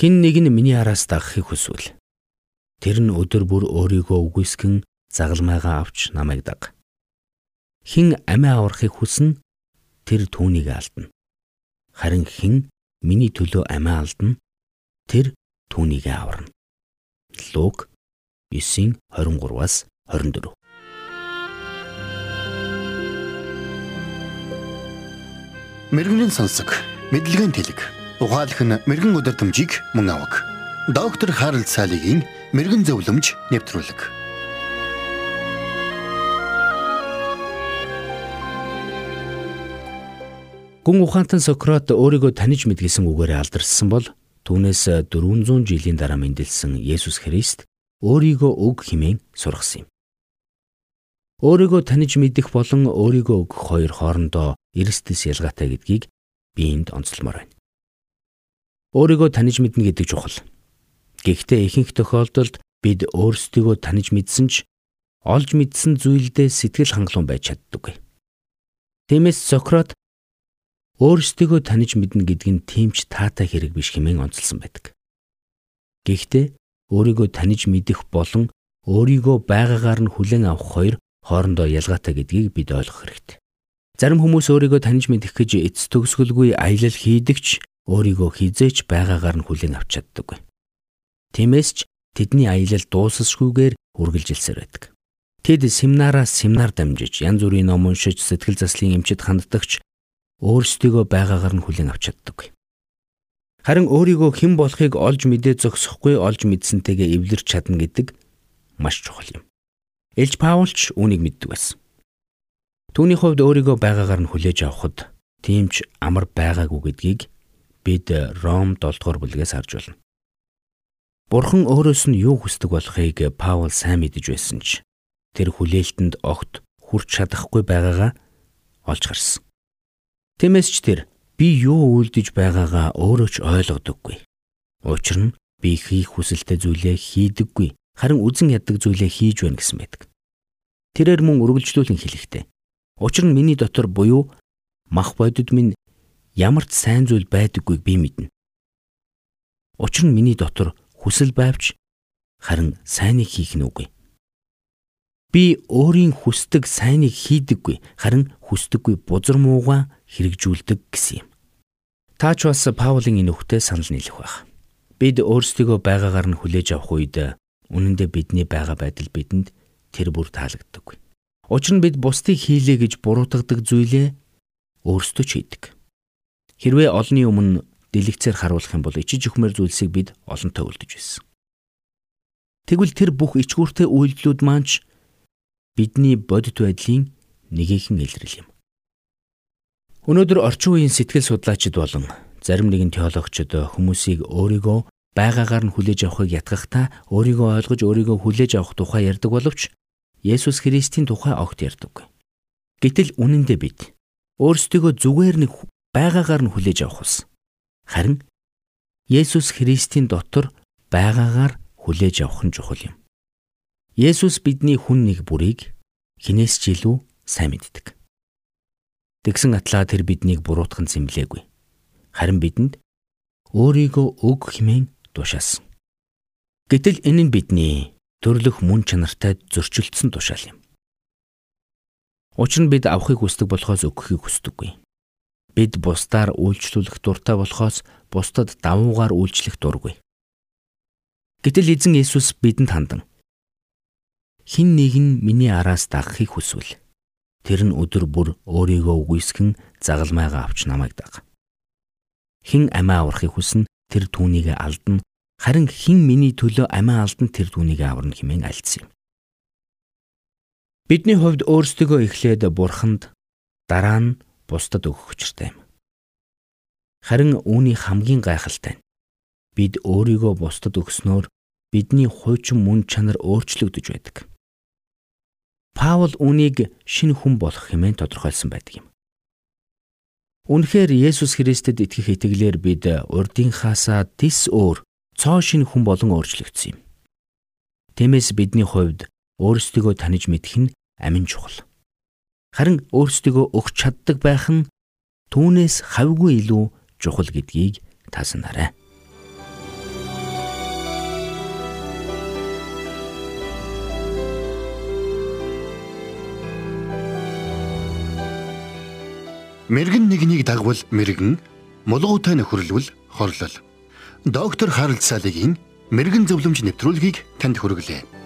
Хин нэг нь миний араас дагахыг хүсвэл тэр нь өдөр бүр өөрийгөө үгүйсгэн загалмайгаа авч намайг даг. Хин амиа аврахыг хүснэ тэр түүнийг алдна. Харин хэн миний төлөө амиа алдна тэр түүнийг аварна. Лук 9:23-аас 24 Мэргэний сонсог, мэдлэгийн тэлэг. Ухаалх нь мэрэгэн өдөр төмжийг мөн авах. Доктор Харалт цаалогийн мэрэгэн зөвлөмж нэвтрүүлэг. Гүн ухаантан Сократ өөрийгөө таних мэдгэсэн үгээрээ алдарсан бол түүнээс 400 жилийн дараа мэндэлсэн Есүс Христ өөрийгөө өг химэн сургасан юм. Өөрийгөө таних мэдэх болон өөрийгөө өгөх хоёр хоорондоо эрсдэс ялгаатай гэдгийг би энд онцлмоор байна. Өөрийгөө таних мэднэ гэдэг чухал. Гэхдээ ихэнх тохиолдолд бид өөрсдийгөө таних мэдсэн ч олж мэдсэн зүйлдээ сэтгэл хангалуун байж чаддаггүй. Тиймээс Сократ өөрсдийгөө таних мэднэ гэдэг нь тимч таатай хэрэг биш хэмээн онцлсан байдаг. Гэхдээ өөрийгөө таних мэдэх болон өөрийгөө байгаагаар нь хүлээн авах хоёр хоорондоо ялгаатай гэдгийг бид ойлгох хэрэгтэй. Зарим хүмүүс өөрийгөө таних мэдэх гэж эц төгсгөлгүй аялал хийдэгч өөрийгөө хизээч байгаагаар нь хүлээн авч чаддаггүй. Тиймээс ч тэдний аялал дуусасгүйгээр үргэлжилсээр байдаг. Тэд семинараас семинар дамжиж янз бүрийн ном уншиж сэтгэл заслын эмчит ханддагч өөрсдийгөө байгаагаар нь хүлээн авч чаддаг. Харин өөрийгөө хэн болохыг олж мэдээ зогсохгүй олж мэдсэнтэйгээ эвлэрч чадна гэдэг маш чухал юм. Элж Паулч үүнийг мэддэг байсан. Түүний хувьд өөрийгөө байгаагаар нь хүлээж авахд тиймч амар байгаагүй гэдгийг бид Ром 7 дугаар бүлгээс харж байна. Бурхан өөрөөс нь юу хүсдэг болохыг Паул сайн мэдэж байсан ч тэр хүлээлтэнд огт хүрч чадахгүй байгаагаа олж харсан. Тиймээс ч тэр би юу үйлдэж байгаагаа өөрөө ч ойлгодоггүй. Учир нь би хийх хүсэлтэй зүйлээ хийдэггүй. Харин үзен яддаг зүйлээ хийж байна гэсэн байдаг. Тэрээр мөн үргэлжлүүлэн хэлэхтэй. Учир нь миний дотор буюу мах бодид минь ямар ч сайн зүйл байдаггүйг би мэднэ. Учир нь миний дотор хүсэл байвч харин сайныг хийх нь үгүй. Би өөрийн хүсдэг сайныг хийдэггүй харин хүсдэггүй бузар муугаа хэрэгжүүлдэг гэсэн юм. Таач бас Паулийн энэ үгтээ санал нийлэх байх. Бид өөрсдийгөө байгаагаар нь хүлээж авах үед үнэндээ бидний байгаа байдал бидэнд тэр бүр таалагддаггүй. Учир нь бид бусдыг хийлээ гэж буруутгадаг зүйлээ өөрсдөө ч хийдэг. Хэрвээ олонний өмнө дэлгэцээр харуулах юм бол ичиж өхмөр зүйлсийг бид олонтой үлдэж байсан. Тэгвэл тэр бүх ичгүүртэй үйлдэлүүд маань ч бидний бодит байдлын нэгэн илрэл юм. Өнөөдөр орчин үеийн сэтгэл судлаачид болон зарим нэгэн теологчид хүмүүсийг өөрийгөө байгаагаар нь хүлээж авахыг ятгахдаа өөрийгөө ойлгож өөрийгөө хүлээж авах тухай ярьдаг боловч Есүс Христийн тухай огт ярьдаггүй. Гэтэл үнэндээ бид өөрсдийгөө зүгээр нэг байгаагаар нь хүлээж авах ус. Харин Есүс Христийн дотор байгаагаар хүлээж авах нь чухал юм. Есүс бидний хүн нэг бүрийг хинээс ч илүү сайн мэддэг. Тэгсэн атлаа тэр биднийг буруутган зэмлээгүй. Харин бидэнд өөрийгөө өг хэмээн тушаасан. Гэтэл энэ нь бидний төрлөх мөн чанартай зөрчилдсөн тушаал юм. Учир нь бид авахыг хүсдэг болохоос өгөхийг хүсдэггүй. Бид бусдаар үйлчлүүлэх дуртай болохоос бусдад давуугаар үйлчлэх дургүй. Гэтэл эзэн Есүс бидэнд хандан хин нэг нь миний араас дагахыг хүсвэл тэр нь өдөр бүр өөрийгөө үгүйсгэн загалмайгаа авч намайг даг. Хин амиа аврахыг хүснэ тэр түүнийг алдна харин хин миний төлөө амиа алдна тэр түүнийг аварна хэмээн альцсан юм. Бидний хувьд өөрсдөө эхлээд бурханд дараа нь бусдад өгөх учиртай юм. Харин үүний хамгийн гайхалтай нь бид өөрийгөө бусдад өгснөөр бидний хуучин мөн чанар өөрчлөгдөж байдаг. Паул үүнийг шинэ хүн болох хэмээн тодорхойлсон байдаг юм. Үнэхээр Есүс Христэд итгэх итгэлээр бид урдынхаасаа тис өөр цоо шинэ хүн болон өөрчлөгдсөн юм. Тиймээс бидний хувьд өөрсдийгөө таних мэдэх нь амин чухал харин өөрсдөө өгч чаддаг байх нь түүнээс хавгүй илүү чухал гэдгийг таснарай. Мэргэн нэгнийг дагвал мэргэн, мулгуутай нөхрөлвөл хорлол. Доктор Харалт Салигийн мэргэн зөвлөмж нэвтрүүлгийг танд хүргэлээ.